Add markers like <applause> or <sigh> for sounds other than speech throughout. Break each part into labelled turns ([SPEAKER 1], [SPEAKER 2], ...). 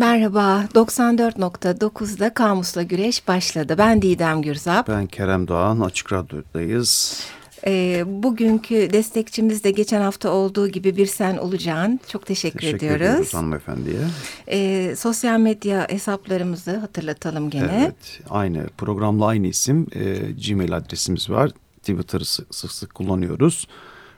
[SPEAKER 1] Merhaba, 94.9'da Kamus'la Güreş başladı. Ben Didem Gürzap.
[SPEAKER 2] Ben Kerem Doğan, Açık Radyo'dayız.
[SPEAKER 1] E, bugünkü destekçimiz de geçen hafta olduğu gibi bir sen olacaksın. Çok teşekkür,
[SPEAKER 2] teşekkür
[SPEAKER 1] ediyoruz.
[SPEAKER 2] ediyoruz hanımefendiye.
[SPEAKER 1] E, sosyal medya hesaplarımızı hatırlatalım gene.
[SPEAKER 2] Evet, aynı programla aynı isim e, Gmail adresimiz var. Twitter'ı sık, sık kullanıyoruz.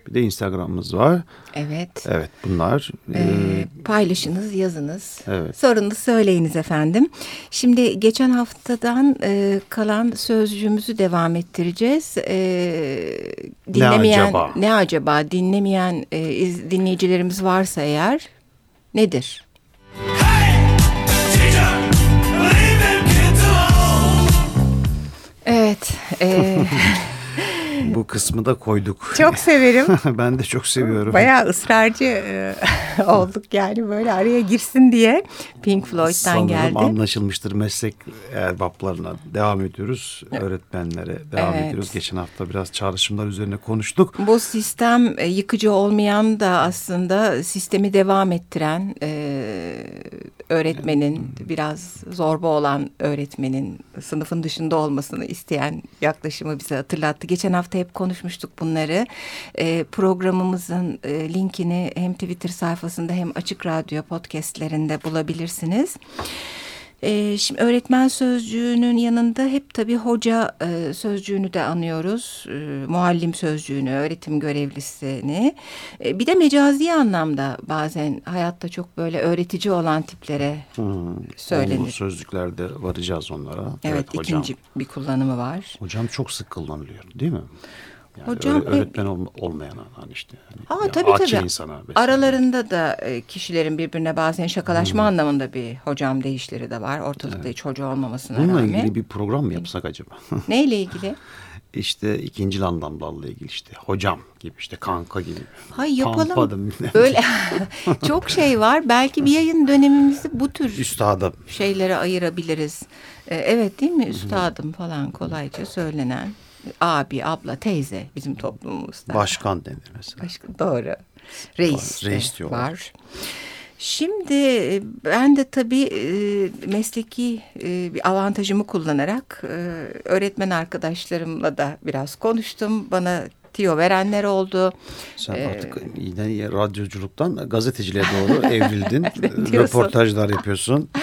[SPEAKER 2] Bir de Instagram'ımız var.
[SPEAKER 1] Evet.
[SPEAKER 2] Evet bunlar.
[SPEAKER 1] Ee,
[SPEAKER 2] e,
[SPEAKER 1] paylaşınız, yazınız.
[SPEAKER 2] Evet.
[SPEAKER 1] Sorunuz söyleyiniz efendim. Şimdi geçen haftadan e, kalan sözcüğümüzü devam ettireceğiz. E, dinlemeyen,
[SPEAKER 2] acaba?
[SPEAKER 1] Ne acaba? Dinlemeyen e, iz- dinleyicilerimiz varsa eğer nedir? Evet. e, <laughs>
[SPEAKER 2] bu kısmı da koyduk.
[SPEAKER 1] çok severim. <laughs>
[SPEAKER 2] ben de çok seviyorum.
[SPEAKER 1] Bayağı ısrarcı e, <laughs> olduk yani böyle araya girsin diye Pink Floyd'dan
[SPEAKER 2] Sanırım
[SPEAKER 1] geldi.
[SPEAKER 2] anlaşılmıştır meslek erbaplarına devam ediyoruz. Öğretmenlere devam
[SPEAKER 1] Evet.
[SPEAKER 2] ediyoruz. Geçen hafta biraz çağrışımlar üzerine konuştuk.
[SPEAKER 1] Bu sistem e, yıkıcı olmayan da aslında sistemi devam ettiren e, öğretmenin biraz zorba olan öğretmenin sınıfın dışında olmasını isteyen yaklaşımı bize hatırlattı. Geçen hafta hep konuşmuştuk bunları. E, programımızın e, linkini hem Twitter sayfasında hem Açık Radyo podcastlerinde bulabilirsiniz. Ee, şimdi öğretmen sözcüğünün yanında hep tabii hoca e, sözcüğünü de anıyoruz. E, muallim sözcüğünü, öğretim görevlisini. E, bir de mecazi anlamda bazen hayatta çok böyle öğretici olan tiplere
[SPEAKER 2] Hmm,
[SPEAKER 1] Söylenir.
[SPEAKER 2] olumlu sözlüklerde varacağız onlara.
[SPEAKER 1] evet,
[SPEAKER 2] hocam.
[SPEAKER 1] ikinci bir kullanımı var.
[SPEAKER 2] Hocam çok sık kullanılıyor değil mi? Yani
[SPEAKER 1] Hocam,
[SPEAKER 2] öğre- öğretmen ol, olmayan hani işte. Hani
[SPEAKER 1] Aa,
[SPEAKER 2] bir
[SPEAKER 1] tabii tabii.
[SPEAKER 2] insana.
[SPEAKER 1] Aralarında da e, kişilerin birbirine bazen şakalaşma anlamında bir hocam değişleri de var. Ortalıkta hiç hoca olmamasına
[SPEAKER 2] Bununla
[SPEAKER 1] rağmen.
[SPEAKER 2] ilgili bir program mı yapsak acaba? <laughs>
[SPEAKER 1] Neyle ilgili? <laughs>
[SPEAKER 2] işte ikinci anlamlarla ilgili işte hocam gibi işte kanka gibi.
[SPEAKER 1] Hay yapalım.
[SPEAKER 2] Pampada,
[SPEAKER 1] Böyle <laughs> çok şey var. Belki bir yayın dönemimizi bu tür
[SPEAKER 2] Üstadım.
[SPEAKER 1] şeylere ayırabiliriz. Ee, evet değil mi? Üstadım falan kolayca söylenen. Abi, abla, teyze bizim toplumumuzda.
[SPEAKER 2] Başkan denir mesela.
[SPEAKER 1] Başka, doğru. Reis, de
[SPEAKER 2] Reis diyorlar.
[SPEAKER 1] var. Şimdi e, ben de tabii e, mesleki e, bir avantajımı kullanarak öğretmen arkadaşlarımla da biraz konuştum. Bana tiyo verenler oldu.
[SPEAKER 2] Sen
[SPEAKER 1] Ee,
[SPEAKER 2] artık yine radyoculuktan gazeteciliğe doğru <laughs> evrildin.
[SPEAKER 1] diyorsun?
[SPEAKER 2] Röportajlar yapıyorsun. <laughs>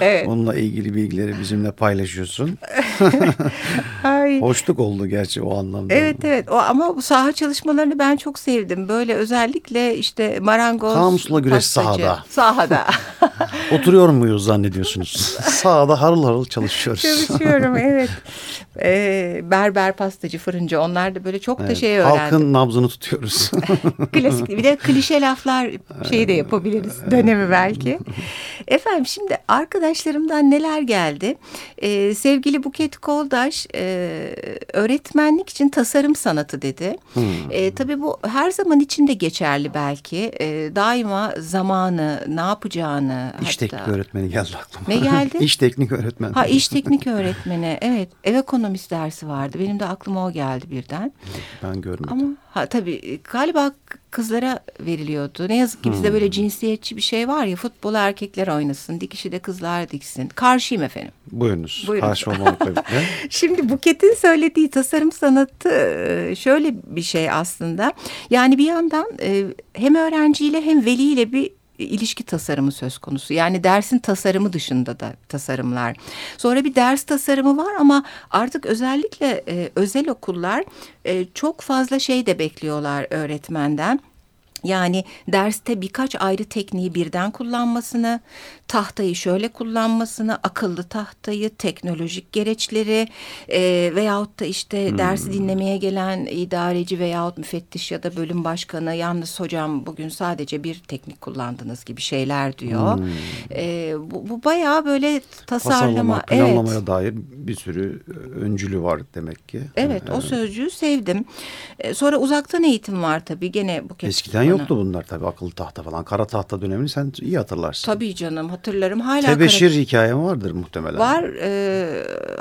[SPEAKER 1] Evet.
[SPEAKER 2] Onunla ilgili bilgileri bizimle paylaşıyorsun. <laughs>
[SPEAKER 1] Ay.
[SPEAKER 2] Hoşluk oldu gerçi o anlamda.
[SPEAKER 1] Evet evet o ama bu saha çalışmalarını ben çok sevdim. Böyle özellikle işte marangoz,
[SPEAKER 2] Kamusla güreş
[SPEAKER 1] pastacı.
[SPEAKER 2] sahada.
[SPEAKER 1] Sahada.
[SPEAKER 2] Oturuyor muyuz zannediyorsunuz? Sağda harıl harıl çalışıyoruz.
[SPEAKER 1] Çalışıyorum evet. Ee, berber, pastacı, fırıncı onlar da böyle çok da
[SPEAKER 2] Evet,
[SPEAKER 1] şey öğrendim.
[SPEAKER 2] Halkın nabzını tutuyoruz. <laughs>
[SPEAKER 1] Klasik bir de klişe laflar şeyi de yapabiliriz dönemi belki. Efendim şimdi arkadaşlarımdan neler geldi? Ee, sevgili Buket Koldaş e, öğretmenlik için tasarım sanatı dedi. E, tabii bu her zaman için de geçerli belki. E, daima zamanı, ne yapacağını.
[SPEAKER 2] İş
[SPEAKER 1] hatta-
[SPEAKER 2] teknik öğretmeni geldi aklıma.
[SPEAKER 1] Ne geldi? <laughs>
[SPEAKER 2] İş teknik öğretmeni.
[SPEAKER 1] Ha iş teknik öğretmeni evet ev ekonomisi dersi vardı benim de aklıma o geldi birden
[SPEAKER 2] Ben görmedim.
[SPEAKER 1] ama ha tabii galiba kızlara veriliyordu ne yazık ki bizde böyle cinsiyetçi bir şey var ya futbol erkekler oynasın dikişi de kızlar diksin karşıyım efendim.
[SPEAKER 2] Buyurunuz.
[SPEAKER 1] Buyurun.
[SPEAKER 2] Karşı olmamakla <laughs> birlikte.
[SPEAKER 1] Şimdi Buket'in söylediği tasarım sanatı e, şöyle bir şey aslında. Yani bir yandan e, hem öğrenciyle hem veliyle bir ilişki tasarımı söz konusu. Yani dersin tasarımı dışında da tasarımlar. Sonra bir ders tasarımı var ama artık özellikle e, özel okullar e, çok fazla şey de bekliyorlar öğretmenden. Yani derste birkaç ayrı tekniği birden kullanmasını, tahtayı şöyle kullanmasını, akıllı tahtayı, teknolojik gereçleri e, veyahut da işte dersi dinlemeye gelen idareci veyahut müfettiş ya da bölüm başkanı yalnız hocam bugün sadece bir teknik kullandınız gibi şeyler diyor. E, bu, bu bayağı böyle tasarlama.
[SPEAKER 2] Tasarlama,
[SPEAKER 1] evet.
[SPEAKER 2] planlamaya dair bir sürü öncülü var demek ki.
[SPEAKER 1] Evet, o sözcüğü sevdim. E, sonra uzaktan eğitim var tabii gene bu kez.
[SPEAKER 2] Eskiden yoktu bunlar tabii akıllı tahta falan. Kara tahta dönemini sen iyi hatırlarsın.
[SPEAKER 1] Tabii canım hatırlarım. Hala
[SPEAKER 2] Tebeşir
[SPEAKER 1] kara-
[SPEAKER 2] hikayem vardır muhtemelen.
[SPEAKER 1] Var. e,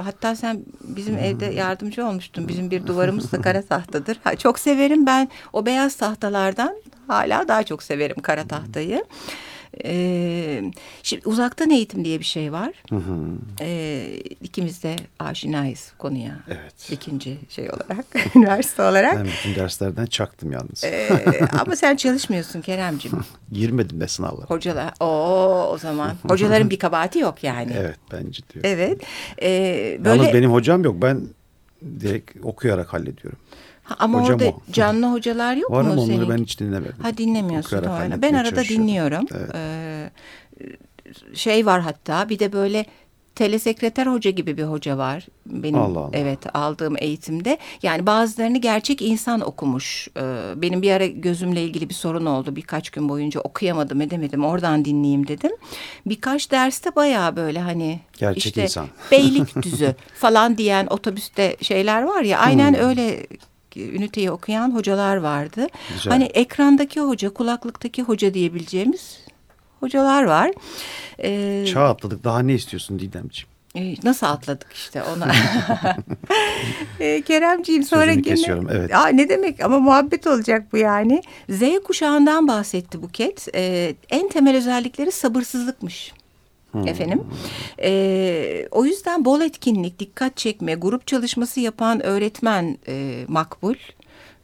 [SPEAKER 1] hatta sen bizim evde yardımcı olmuştun. Bizim bir duvarımız da kara tahtadır. Ha, çok severim ben o beyaz tahtalardan hala daha çok severim kara tahtayı. E, şimdi uzaktan eğitim diye bir şey var. Hı hı. E, ikimiz de aşinayız konuya.
[SPEAKER 2] Evet.
[SPEAKER 1] İkinci şey olarak, <laughs> üniversite olarak.
[SPEAKER 2] Ben bütün derslerden çaktım yalnız.
[SPEAKER 1] E, ama sen çalışmıyorsun Keremciğim. <laughs>
[SPEAKER 2] Girmedim de sınavlara.
[SPEAKER 1] Hocalar, o o zaman. <laughs> Hocaların bir kabahati yok yani.
[SPEAKER 2] Evet bence diyor.
[SPEAKER 1] Evet. E,
[SPEAKER 2] böyle... Yalnız benim hocam yok. Ben direkt okuyarak hallediyorum.
[SPEAKER 1] Ha, ama Hocam orada o. <laughs> canlı hocalar yok
[SPEAKER 2] Var
[SPEAKER 1] mu
[SPEAKER 2] ama
[SPEAKER 1] senin?
[SPEAKER 2] onları ben hiç dinlemedim.
[SPEAKER 1] Ha dinlemiyorsun. Doğru. Ben arada dinliyorum. Evet. Ee, şey var hatta bir de böyle telesekreter hoca gibi bir hoca var. Benim Allah Allah. evet aldığım eğitimde. Yani bazılarını gerçek insan okumuş. Ee, benim bir ara gözümle ilgili bir sorun oldu. Birkaç gün boyunca okuyamadım edemedim. Oradan dinleyeyim dedim. Birkaç derste bayağı böyle hani
[SPEAKER 2] gerçek işte insan.
[SPEAKER 1] Beylikdüzü <laughs> falan diyen otobüste şeyler var ya aynen hmm. öyle üniteyi okuyan hocalar vardı. Güzel. Hani ekrandaki hoca, kulaklıktaki hoca diyebileceğimiz hocalar var.
[SPEAKER 2] Ee, Çağ atladık. Daha ne istiyorsun Didemciğim?
[SPEAKER 1] E, nasıl atladık işte ona. <laughs> e, Keremciğim sonra
[SPEAKER 2] Sözünü gene... kesiyorum evet.
[SPEAKER 1] Aa, ne demek ama muhabbet olacak bu yani. Z kuşağından bahsetti Buket. E, en temel özellikleri sabırsızlıkmış. Hmm. Efendim. E, o yüzden bol etkinlik, dikkat çekme, grup çalışması yapan öğretmen e, makbul.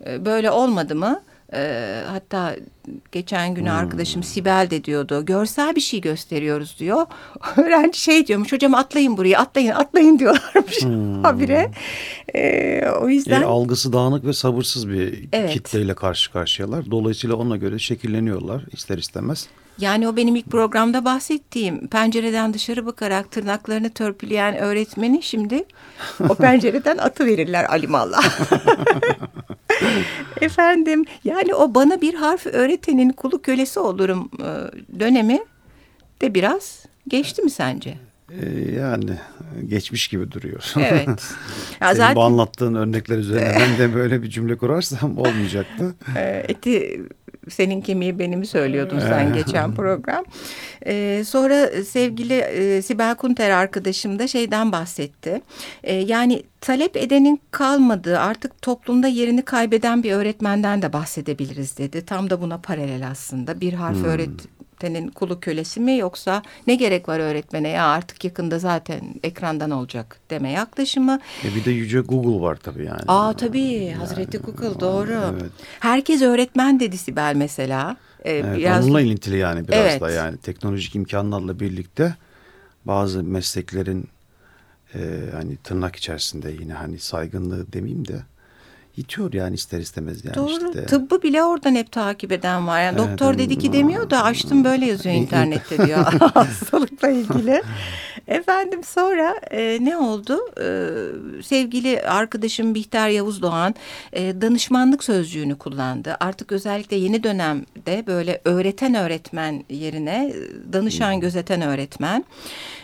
[SPEAKER 1] E, böyle olmadı mı? E, hatta geçen gün hmm. arkadaşım Sibel de diyordu. Görsel bir şey gösteriyoruz diyor. <laughs> Öğrenci şey diyormuş. Hocam atlayın buraya atlayın atlayın <laughs> diyorlarmış hmm. habire. E, o yüzden.
[SPEAKER 2] E, algısı dağınık ve sabırsız bir evet. kitleyle karşı karşıyalar. Dolayısıyla ona göre şekilleniyorlar ister istemez.
[SPEAKER 1] Yani o benim ilk programda bahsettiğim pencereden dışarı bakarak tırnaklarını törpüleyen öğretmeni şimdi o <laughs> pencereden atı verirler alimallah. <laughs> Efendim yani o bana bir harf öğretenin kulu kölesi olurum e, dönemi de biraz geçti mi sence?
[SPEAKER 2] Ee, yani geçmiş gibi duruyor.
[SPEAKER 1] Evet.
[SPEAKER 2] Ya <laughs> Senin zaten... bu anlattığın örnekler üzerine ben de böyle bir cümle kurarsam olmayacaktı.
[SPEAKER 1] Ee, eti senin kemiği benimi söylüyordun sen geçen program. Ee, sonra sevgili e, Sibel Kunter arkadaşım da şeyden bahsetti. Ee, yani talep edenin kalmadığı artık toplumda yerini kaybeden bir öğretmenden de bahsedebiliriz dedi. Tam da buna paralel aslında. Bir harf hmm. öğret öğretmenin kulu kölesi mi yoksa ne gerek var öğretmene ya artık yakında zaten ekrandan olacak deme yaklaşımı.
[SPEAKER 2] E bir de yüce Google var tabii yani.
[SPEAKER 1] Aa tabii yani, Hazreti Google doğru. Evet. Herkes öğretmen dedi Sibel mesela.
[SPEAKER 2] Ee, evet, biraz... Onunla ilintili yani biraz evet. da yani teknolojik imkanlarla birlikte bazı mesleklerin e, hani tırnak içerisinde yine hani saygınlığı demeyeyim de itiyor yani ister istemez yani
[SPEAKER 1] Doğru.
[SPEAKER 2] işte.
[SPEAKER 1] Tıbbı bile oradan hep takip eden var. Yani evet, doktor dedi ki demiyor da açtım böyle yazıyor internette diyor <laughs> hastalıkla ilgili. <laughs> Efendim sonra e, ne oldu? E, sevgili arkadaşım Bihter Yavuz Doğan e, danışmanlık sözcüğünü kullandı. Artık özellikle yeni dönemde böyle öğreten öğretmen yerine danışan hmm. gözeten öğretmen.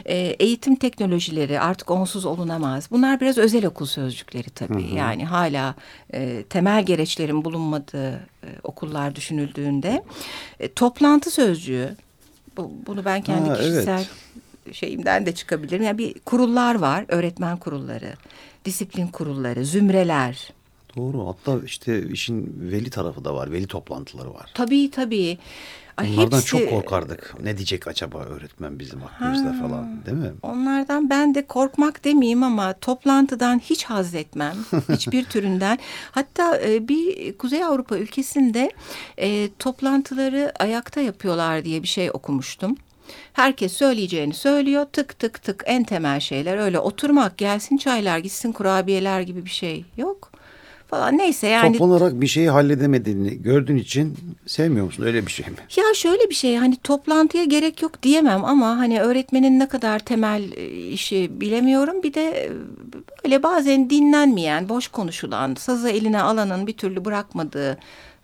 [SPEAKER 1] E, eğitim teknolojileri artık onsuz olunamaz. Bunlar biraz özel okul sözcükleri tabii. Hmm. Yani hala e, temel gereçlerin bulunmadığı e, okullar düşünüldüğünde e, toplantı sözcüğü bu, bunu ben kendi ha, kişisel evet. Şeyimden de çıkabilirim. Yani bir kurullar var, öğretmen kurulları, disiplin kurulları, zümreler.
[SPEAKER 2] Doğru. Hatta işte işin veli tarafı da var. Veli toplantıları var.
[SPEAKER 1] Tabii tabii.
[SPEAKER 2] Ay, Onlardan hepsi... çok korkardık. Ne diyecek acaba öğretmen bizim hakkımızda ha, falan değil mi?
[SPEAKER 1] Onlardan ben de korkmak demeyeyim ama toplantıdan hiç haz etmem. <laughs> Hiçbir türünden. Hatta e, bir Kuzey Avrupa ülkesinde e, toplantıları ayakta yapıyorlar diye bir şey okumuştum. Herkes söyleyeceğini söylüyor. Tık tık tık en temel şeyler öyle oturmak gelsin çaylar gitsin kurabiyeler gibi bir şey yok falan neyse yani.
[SPEAKER 2] Toplanarak bir şeyi halledemediğini gördüğün için sevmiyor musun öyle bir şey mi?
[SPEAKER 1] Ya şöyle bir şey hani toplantıya gerek yok diyemem ama hani öğretmenin ne kadar temel e, işi bilemiyorum. Bir de e, böyle bazen dinlenmeyen, boş konuşulan, sazı eline alanın bir türlü bırakmadığı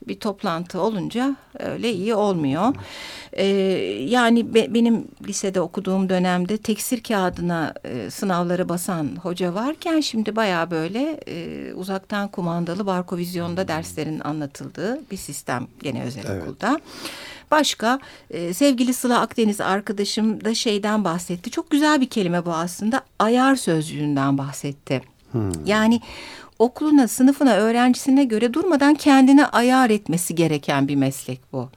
[SPEAKER 1] bir toplantı olunca öyle iyi olmuyor. Ee, yani be, benim lisede okuduğum dönemde teksir kağıdına e, sınavları basan hoca varken şimdi baya böyle e, uzaktan kumandalı barkovizyonda derslerin anlatıldığı bir sistem gene özel evet. okulda. Başka e, sevgili Sıla Akdeniz arkadaşım da şeyden bahsetti. Çok güzel bir kelime bu aslında. Ayar sözcüğünden bahsetti. Hmm. Yani okuluna, sınıfına, öğrencisine göre durmadan kendini ayar etmesi gereken bir meslek bu.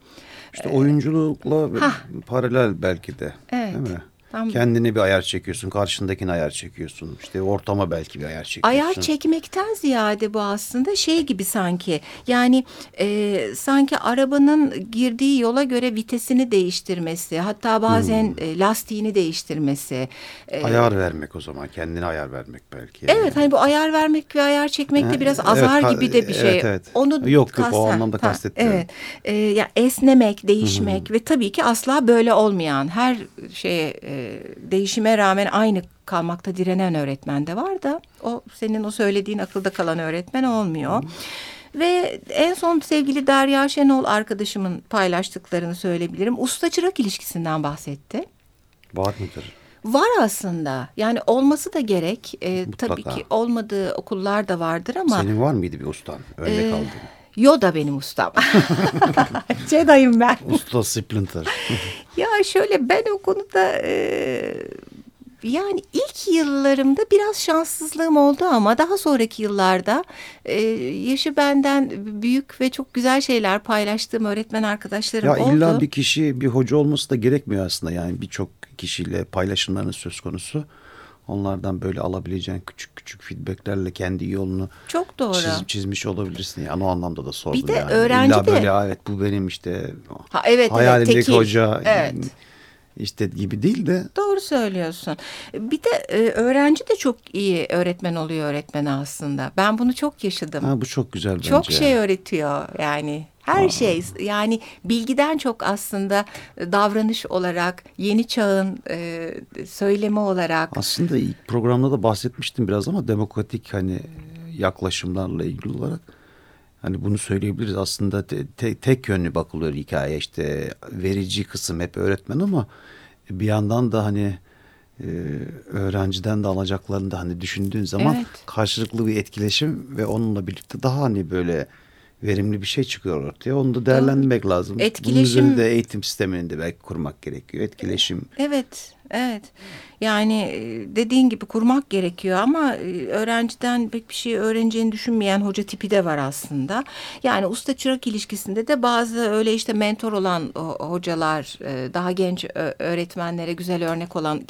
[SPEAKER 2] İşte oyunculukla Hah. paralel belki de. Evet. Değil mi? Tam... Kendine bir ayar çekiyorsun, karşındakine ayar çekiyorsun. İşte ortama belki bir ayar çekiyorsun.
[SPEAKER 1] Ayar çekmekten ziyade bu aslında şey gibi sanki. Yani e, sanki arabanın girdiği yola göre vitesini değiştirmesi, hatta bazen hmm. e, lastiğini değiştirmesi.
[SPEAKER 2] E, ayar vermek o zaman, kendine ayar vermek belki.
[SPEAKER 1] Yani. Evet, hani bu ayar vermek ve ayar çekmek de biraz azar evet, gibi de bir şey. Evet,
[SPEAKER 2] evet. Onu yok yok o anlamda kastetmiyorum.
[SPEAKER 1] Evet. E, ya esnemek, değişmek ve tabii ki asla böyle olmayan her şeye e, değişime rağmen aynı kalmakta direnen öğretmen de var da o senin o söylediğin akılda kalan öğretmen olmuyor. Ve en son sevgili Derya Şenol arkadaşımın paylaştıklarını söyleyebilirim. Usta çırak ilişkisinden bahsetti.
[SPEAKER 2] Var mıdır?
[SPEAKER 1] Var aslında. Yani olması da gerek. Ee, tabii ki olmadığı okullar da vardır ama.
[SPEAKER 2] Senin var mıydı bir ustan? Örnek ee, aldın.
[SPEAKER 1] Yoda benim ustam. <laughs> Jedi'yim ben.
[SPEAKER 2] Usta Splinter. <laughs>
[SPEAKER 1] ya şöyle ben o konuda e, yani ilk yıllarımda biraz şanssızlığım oldu ama daha sonraki yıllarda e, yaşı benden büyük ve çok güzel şeyler paylaştığım öğretmen arkadaşlarım
[SPEAKER 2] ya
[SPEAKER 1] oldu.
[SPEAKER 2] Ya illa bir kişi bir hoca olması da gerekmiyor aslında yani birçok kişiyle paylaşımlarının söz konusu. Onlardan böyle alabileceğin küçük küçük feedbacklerle kendi yolunu
[SPEAKER 1] çok doğru
[SPEAKER 2] çiz, çizmiş olabilirsin. Yani o anlamda da sordum.
[SPEAKER 1] Bir de
[SPEAKER 2] yani.
[SPEAKER 1] öğrenci
[SPEAKER 2] İlla
[SPEAKER 1] de.
[SPEAKER 2] böyle evet bu benim işte
[SPEAKER 1] ha, evet,
[SPEAKER 2] hayalimdeki
[SPEAKER 1] evet,
[SPEAKER 2] hoca. Evet işte gibi değil de.
[SPEAKER 1] Doğru söylüyorsun. Bir de e, öğrenci de çok iyi öğretmen oluyor öğretmen aslında. Ben bunu çok yaşadım.
[SPEAKER 2] Ha, bu çok güzel bence.
[SPEAKER 1] Çok şey öğretiyor yani. Her Aa. şey yani bilgiden çok aslında davranış olarak yeni çağın e, söylemi olarak.
[SPEAKER 2] Aslında ilk programda da bahsetmiştim biraz ama demokratik hani yaklaşımlarla ilgili olarak hani bunu söyleyebiliriz aslında te, te, tek yönlü bakılıyor hikaye işte verici kısım hep öğretmen ama bir yandan da hani e, öğrenciden de alacaklarını da hani düşündüğün zaman evet. karşılıklı bir etkileşim ve onunla birlikte daha hani böyle verimli bir şey çıkıyor ortaya. Onu da değerlendirmek Doğru. lazım. Etkileşim. Bunun üzerinde eğitim sistemini de belki kurmak gerekiyor. Etkileşim.
[SPEAKER 1] Evet, evet. Yani e, dediğin gibi kurmak gerekiyor ama e, öğrenciden pek bir şey öğreneceğini düşünmeyen hoca tipi de var aslında. Yani usta çırak ilişkisinde de bazı öyle işte mentor olan hocalar, e, daha genç öğretmenlere güzel örnek olan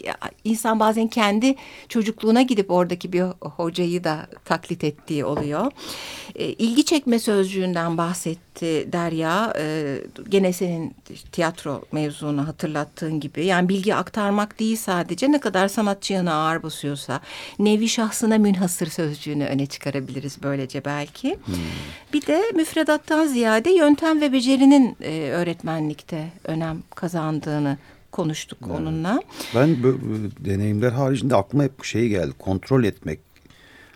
[SPEAKER 1] insan bazen kendi çocukluğuna gidip oradaki bir hocayı da taklit ettiği oluyor. İlgi çekme sözcüğünden bahsetti Derya. Gene senin tiyatro mevzunu hatırlattığın gibi. Yani bilgi aktarmak değil sadece ne kadar sanatçı yanı ağır basıyorsa nevi şahsına münhasır sözcüğünü öne çıkarabiliriz böylece belki. Hmm. Bir de müfredattan ziyade yöntem ve becerinin e, öğretmenlikte önem kazandığını konuştuk evet. onunla.
[SPEAKER 2] Ben bu, bu deneyimler haricinde aklıma hep şey geldi. Kontrol etmek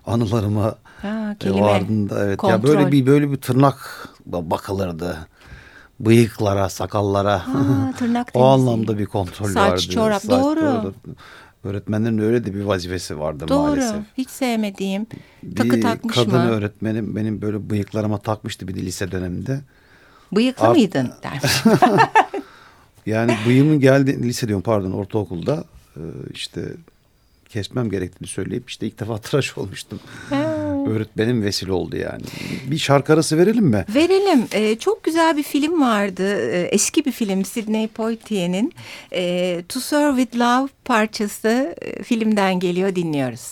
[SPEAKER 2] anılarıma ha, kelime, vardığında evet kontrol. ya böyle bir böyle bir tırnak bakılırdı bıyıklara, sakallara.
[SPEAKER 1] Ha, tırnak <laughs>
[SPEAKER 2] o anlamda bir kontrol
[SPEAKER 1] Saç,
[SPEAKER 2] vardı.
[SPEAKER 1] Saç, çorap doğru. doğru.
[SPEAKER 2] Öğretmenlerin öyle de bir vazifesi vardı
[SPEAKER 1] Doğru.
[SPEAKER 2] maalesef.
[SPEAKER 1] Doğru. Hiç sevmediğim.
[SPEAKER 2] Bir
[SPEAKER 1] Takı takmış
[SPEAKER 2] kadın
[SPEAKER 1] mı?
[SPEAKER 2] kadın öğretmenim benim böyle bıyıklarıma takmıştı bir de lise döneminde.
[SPEAKER 1] Bıyıklı Art... mıydın <laughs> der. <laughs>
[SPEAKER 2] yani bıyığımın geldi lise diyorum pardon ortaokulda işte kesmem gerektiğini söyleyip işte ilk defa tıraş olmuştum. Öğretmenim vesile oldu yani. Bir şarkı arası verelim mi?
[SPEAKER 1] Verelim. Ee, çok güzel bir film vardı. Ee, eski bir film Sidney Poitier'in. Ee, To Serve With Love parçası e, filmden geliyor dinliyoruz.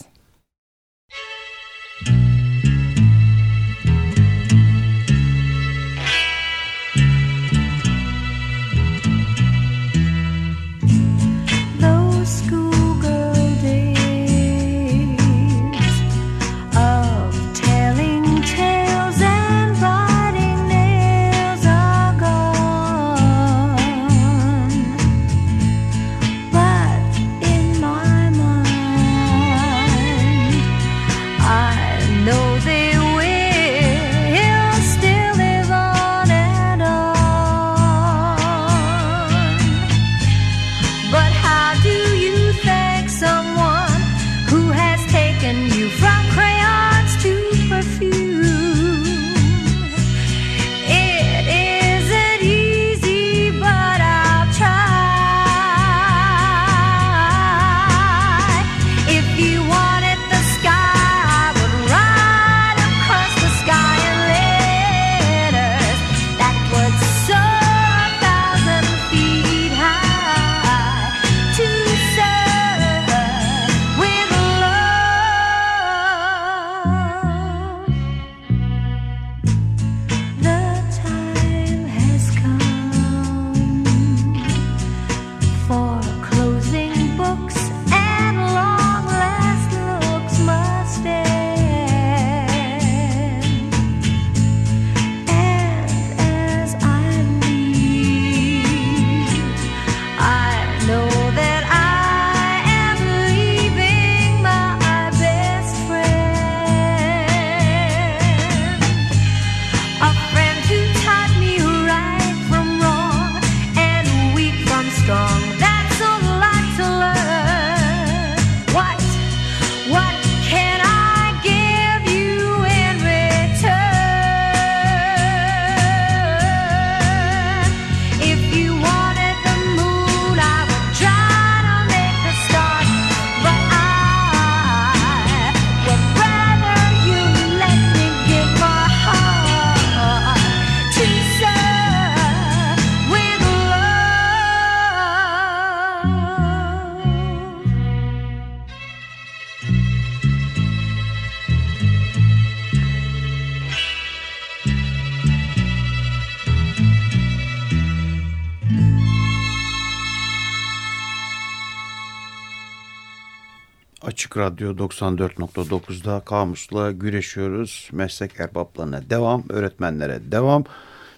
[SPEAKER 2] Açık Radyo 94.9'da kamusla güreşiyoruz. Meslek erbaplarına devam, öğretmenlere devam.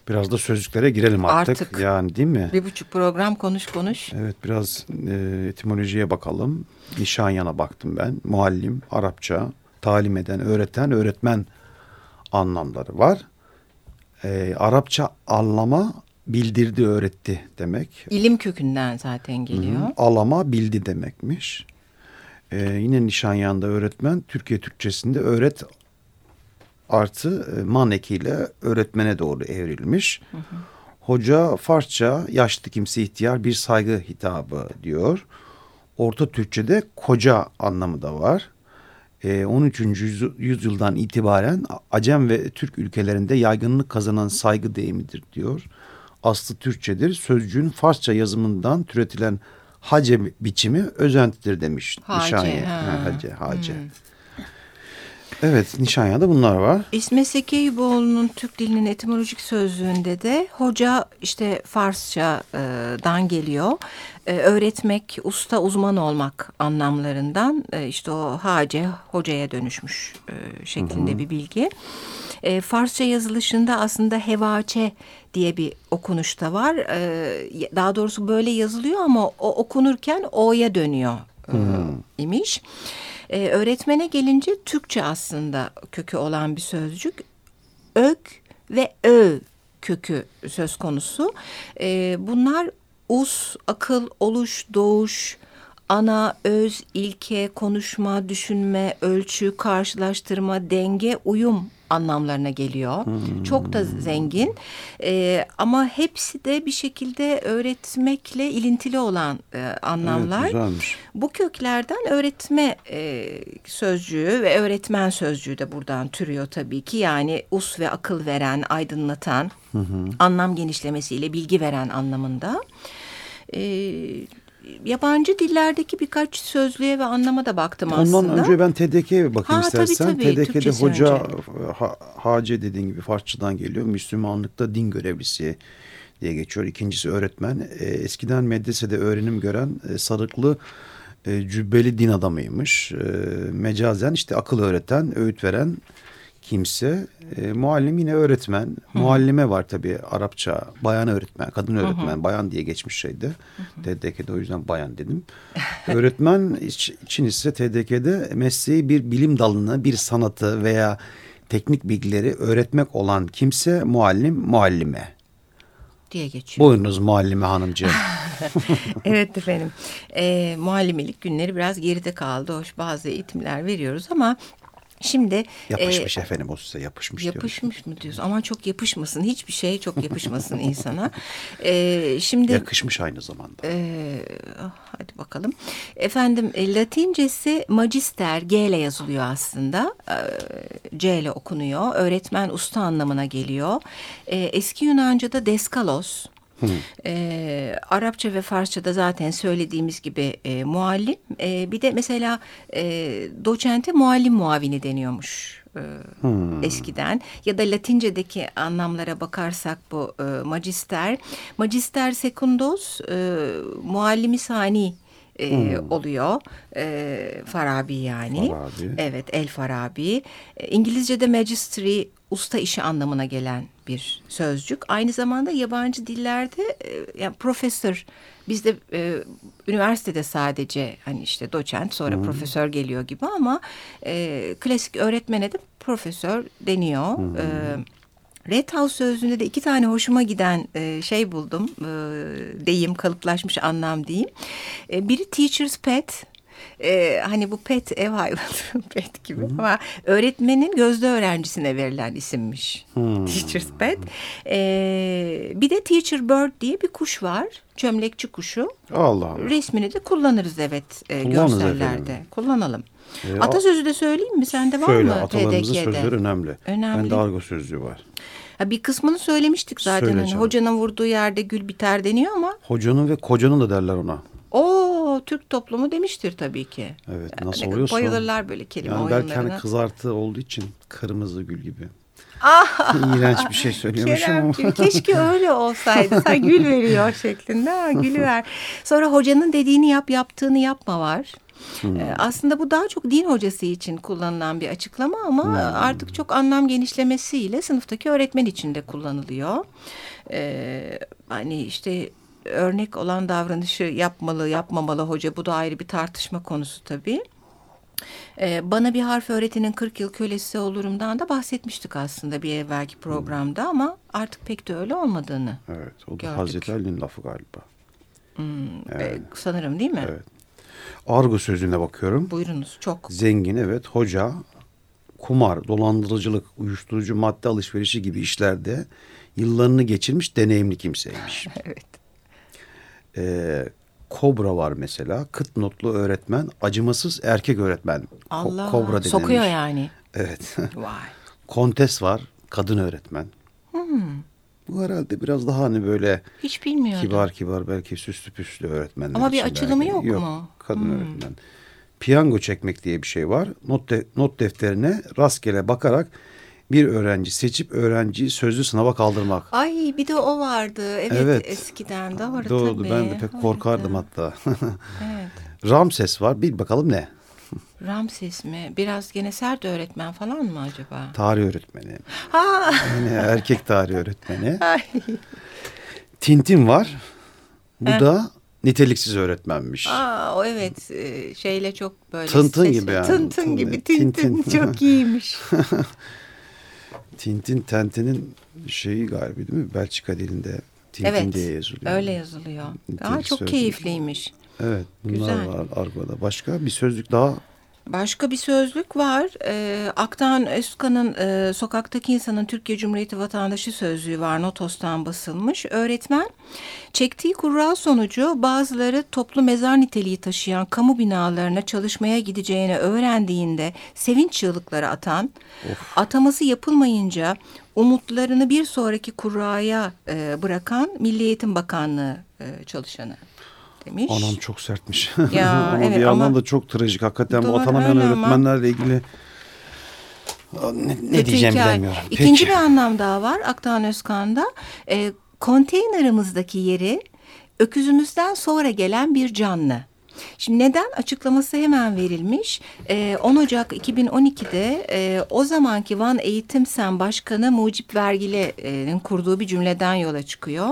[SPEAKER 2] Biraz da sözlüklere girelim artık. Artık. Yani değil mi?
[SPEAKER 1] Bir buçuk program konuş konuş.
[SPEAKER 2] Evet biraz e, etimolojiye bakalım. Nişanyana baktım ben. Muallim, Arapça, talim eden, öğreten, öğretmen anlamları var. E, Arapça anlama bildirdi, öğretti demek.
[SPEAKER 1] İlim kökünden zaten geliyor. Hı -hı.
[SPEAKER 2] Alama bildi demekmiş. Ee, yine Nişanyan'da öğretmen Türkiye Türkçesinde öğret artı e, man ekiyle öğretmene doğru evrilmiş. Hı hı. Hoca Farsça yaşlı kimse ihtiyar bir saygı hitabı diyor. Orta Türkçe'de koca anlamı da var. E, 13. yüzyıldan itibaren Acem ve Türk ülkelerinde yaygınlık kazanan saygı deyimidir diyor. Aslı Türkçedir. Sözcüğün Farsça yazımından türetilen hace biçimi özentidir demiş
[SPEAKER 1] hace, Nişanya. Ha.
[SPEAKER 2] hace, hace. Hmm. Evet, Nişanya'da bunlar var.
[SPEAKER 1] İsmet Sekeyboğlu'nun Türk dilinin etimolojik sözlüğünde de hoca işte Farsçadan geliyor. Ee, öğretmek, usta, uzman olmak anlamlarından e, işte o hace, hocaya dönüşmüş e, şeklinde Hı -hı. bir bilgi. E, Farsça yazılışında aslında hevaçe diye bir okunuş da var. E, daha doğrusu böyle yazılıyor ama o okunurken o'ya dönüyor e, hmm. imiş. E, öğretmene gelince Türkçe aslında kökü olan bir sözcük. Ök ve ö kökü söz konusu. E, bunlar us, akıl, oluş, doğuş, ana, öz, ilke, konuşma, düşünme, ölçü, karşılaştırma, denge, uyum anlamlarına geliyor. Hmm. Çok da zengin ee, ama hepsi de bir şekilde öğretmekle ilintili olan e, anlamlar. Evet, güzelmiş. Bu köklerden öğretme e, sözcüğü ve öğretmen sözcüğü de buradan türüyor tabii ki. Yani us ve akıl veren, aydınlatan, hı hı. anlam genişlemesiyle bilgi veren anlamında. Ee, yabancı dillerdeki birkaç sözlüğe ve anlama da baktım
[SPEAKER 2] Ondan
[SPEAKER 1] aslında.
[SPEAKER 2] Ondan önce ben TDK'ye bakayım ha, istersen. Tabii, tabii, TDK'de Türkçesi hoca ha, Hace dediğin gibi Farsçadan geliyor. Müslümanlıkta din görevlisi diye geçiyor. İkincisi öğretmen. E, eskiden medresede öğrenim gören e, sarıklı e, cübbeli din adamıymış. E, mecazen işte akıl öğreten, öğüt veren kimse. E, muallim yine öğretmen. Hı. Muallime var tabii Arapça. Bayan öğretmen, kadın öğretmen, hı hı. bayan diye geçmiş şeydi. TDK'de o yüzden bayan dedim. <laughs> öğretmen için ise TDK'de mesleği bir bilim dalını, bir sanatı veya teknik bilgileri öğretmek olan kimse muallim, muallime
[SPEAKER 1] diye geçiyor.
[SPEAKER 2] Buyurunuz muallime hanımcığım. <laughs>
[SPEAKER 1] evet efendim. E, muallimilik günleri biraz geride kaldı. Hoş bazı eğitimler veriyoruz ama Şimdi
[SPEAKER 2] yapışmış e, efendim o size yapışmış
[SPEAKER 1] Yapışmış diyoruz. mı diyorsun? Ama çok yapışmasın. Hiçbir şey çok yapışmasın <laughs> insana. E, şimdi
[SPEAKER 2] yakışmış aynı zamanda.
[SPEAKER 1] E, hadi bakalım. Efendim e, Latincesi magister G ile yazılıyor aslında. E, C ile okunuyor. Öğretmen usta anlamına geliyor. E, eski Yunanca'da deskalos e, Arapça ve Farsça'da zaten söylediğimiz gibi e, muallim. E, bir de mesela e, doçente muallim muavini deniyormuş. E, hmm. eskiden ya da Latince'deki anlamlara bakarsak bu e, magister magister secundus e, muallimi sani e, hmm. oluyor. E, Farabi yani. Farabi. Evet El Farabi. E, İngilizce'de magistry usta işi anlamına gelen bir sözcük. Aynı zamanda yabancı dillerde e, yani profesör bizde e, üniversitede sadece hani işte doçent sonra hmm. profesör geliyor gibi ama e, klasik öğretmene de profesör deniyor. Hmm. E, Red House sözlüğünde de iki tane hoşuma giden e, şey buldum. E, deyim, kalıplaşmış anlam diyeyim. E, biri teacher's pet. Ee, hani bu pet ev hayvanı <laughs> pet gibi hmm. ama öğretmenin gözde öğrencisine verilen isimmiş. Hmm. Teacher's pet. Ee, bir de teacher bird diye bir kuş var. Çömlekçi kuşu.
[SPEAKER 2] Allah Allah.
[SPEAKER 1] Resmini de kullanırız evet e, görsellerde. Efendim. Kullanalım. E, Atasözü de söyleyeyim mi? Sende var
[SPEAKER 2] söyle,
[SPEAKER 1] mı?
[SPEAKER 2] Söyle atalarımızın sözleri önemli. Önemli. Bende argo sözlüğü var.
[SPEAKER 1] Ha, bir kısmını söylemiştik zaten. Hani, hocanın vurduğu yerde gül biter deniyor ama.
[SPEAKER 2] Hocanın ve kocanın da derler ona.
[SPEAKER 1] Türk toplumu demiştir tabii ki.
[SPEAKER 2] Evet nasıl yani, oluyorsa.
[SPEAKER 1] Bayılırlar böyle kelime
[SPEAKER 2] yani
[SPEAKER 1] oyunlarına.
[SPEAKER 2] Belki hani kızartı olduğu için kırmızı gül gibi. Ah, <laughs> İğrenç bir şey söylüyormuşum ama.
[SPEAKER 1] Keşke öyle olsaydı. Sen gül veriyor şeklinde. Ha, gülü <laughs> ver. Sonra hocanın dediğini yap yaptığını yapma var. Hmm. Aslında bu daha çok din hocası için kullanılan bir açıklama ama hmm. artık çok anlam genişlemesiyle sınıftaki öğretmen için de kullanılıyor. E, hani işte örnek olan davranışı yapmalı, yapmamalı hoca bu da ayrı bir tartışma konusu tabii. Ee, bana bir harf öğretinin 40 yıl kölesi olurumdan da bahsetmiştik aslında bir evvelki programda hmm. ama artık pek de öyle olmadığını
[SPEAKER 2] Evet o da gördük. Hazreti Ali'nin lafı galiba.
[SPEAKER 1] Hmm, evet. Sanırım değil mi?
[SPEAKER 2] Evet. Argo sözüne bakıyorum.
[SPEAKER 1] Buyurunuz çok.
[SPEAKER 2] Zengin evet hoca kumar, dolandırıcılık, uyuşturucu madde alışverişi gibi işlerde yıllarını geçirmiş deneyimli kimseymiş. <laughs>
[SPEAKER 1] evet.
[SPEAKER 2] Ee, Kobra var mesela. Kıt notlu öğretmen, acımasız erkek öğretmen.
[SPEAKER 1] Allah, Ko Kobra denilmiş. sokuyor yani.
[SPEAKER 2] Evet. <laughs> Vay. Kontes var, kadın öğretmen. Hmm. Bu herhalde biraz daha hani böyle
[SPEAKER 1] Hiç bilmiyordum.
[SPEAKER 2] kibar kibar belki süslü püslü öğretmenler
[SPEAKER 1] Ama bir açılımı belki. yok, yok mu?
[SPEAKER 2] Kadın hmm. öğretmen. Piyango çekmek diye bir şey var. Not, de, not defterine rastgele bakarak bir öğrenci seçip öğrenciyi sözlü sınava kaldırmak.
[SPEAKER 1] Ay bir de o vardı. Evet, evet. eskiden doğru,
[SPEAKER 2] doğru
[SPEAKER 1] tabii.
[SPEAKER 2] Ben de pek korkardım hatta. <laughs> evet. Ramses var. Bir bakalım ne?
[SPEAKER 1] Ramses mi? Biraz gene sert öğretmen falan mı acaba?
[SPEAKER 2] Tarih öğretmeni. Ha. Yani erkek tarih öğretmeni. <laughs> Ay. Tintin var. Bu He. da niteliksiz öğretmenmiş.
[SPEAKER 1] Aa, o evet e, şeyle çok böyle
[SPEAKER 2] Tıntın sesli. gibi yani.
[SPEAKER 1] Tıntın gibi tintin, tintin. çok iyiymiş. <laughs>
[SPEAKER 2] Tintin Tenten'in şeyi galiba değil mi? Belçika dilinde Tintin
[SPEAKER 1] evet,
[SPEAKER 2] diye yazılıyor.
[SPEAKER 1] öyle yazılıyor. Aa, çok keyifliymiş.
[SPEAKER 2] Evet bunlar Güzel. var Argo'da. Başka bir sözlük daha
[SPEAKER 1] Başka bir sözlük var. E, Aktan Özkan'ın e, Sokaktaki İnsanın Türkiye Cumhuriyeti Vatandaşı sözlüğü var. Notos'tan basılmış. Öğretmen çektiği kurra sonucu bazıları toplu mezar niteliği taşıyan kamu binalarına çalışmaya gideceğini öğrendiğinde sevinç çığlıkları atan, of. ataması yapılmayınca umutlarını bir sonraki kurraya e, bırakan Milli Eğitim Bakanlığı e, çalışanı demiş.
[SPEAKER 2] Anam çok sertmiş. Ya, <laughs> ama evet, bir yandan ama... da çok trajik. Hakikaten Doğru, bu atanamayan öğretmenlerle ama... ilgili ne, ne diyeceğim hikaye. bilemiyorum.
[SPEAKER 1] İkinci Peki. bir anlam daha var Aktan Özkan'da. E, konteynerimizdeki yeri öküzümüzden sonra gelen bir canlı. Şimdi neden açıklaması hemen verilmiş. E, 10 Ocak 2012'de e, o zamanki Van Eğitim Sen Başkanı Mucip Vergili'nin kurduğu bir cümleden yola çıkıyor.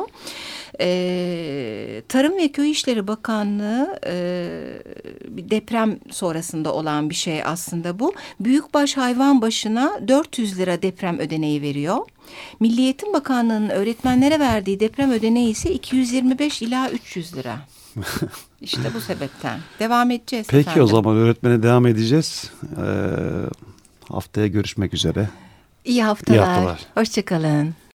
[SPEAKER 1] E, Tarım ve Köy İşleri Bakanlığı e, bir deprem sonrasında olan bir şey aslında bu. Büyükbaş hayvan başına 400 lira deprem ödeneği veriyor. Milli Eğitim Bakanlığı'nın öğretmenlere verdiği deprem ödeneği ise 225 ila 300 lira. <laughs> İşte bu sebepten. Devam edeceğiz.
[SPEAKER 2] Peki
[SPEAKER 1] efendim.
[SPEAKER 2] o zaman öğretmene devam edeceğiz. Ee, haftaya görüşmek üzere.
[SPEAKER 1] İyi haftalar. İyi haftalar. Hoşçakalın.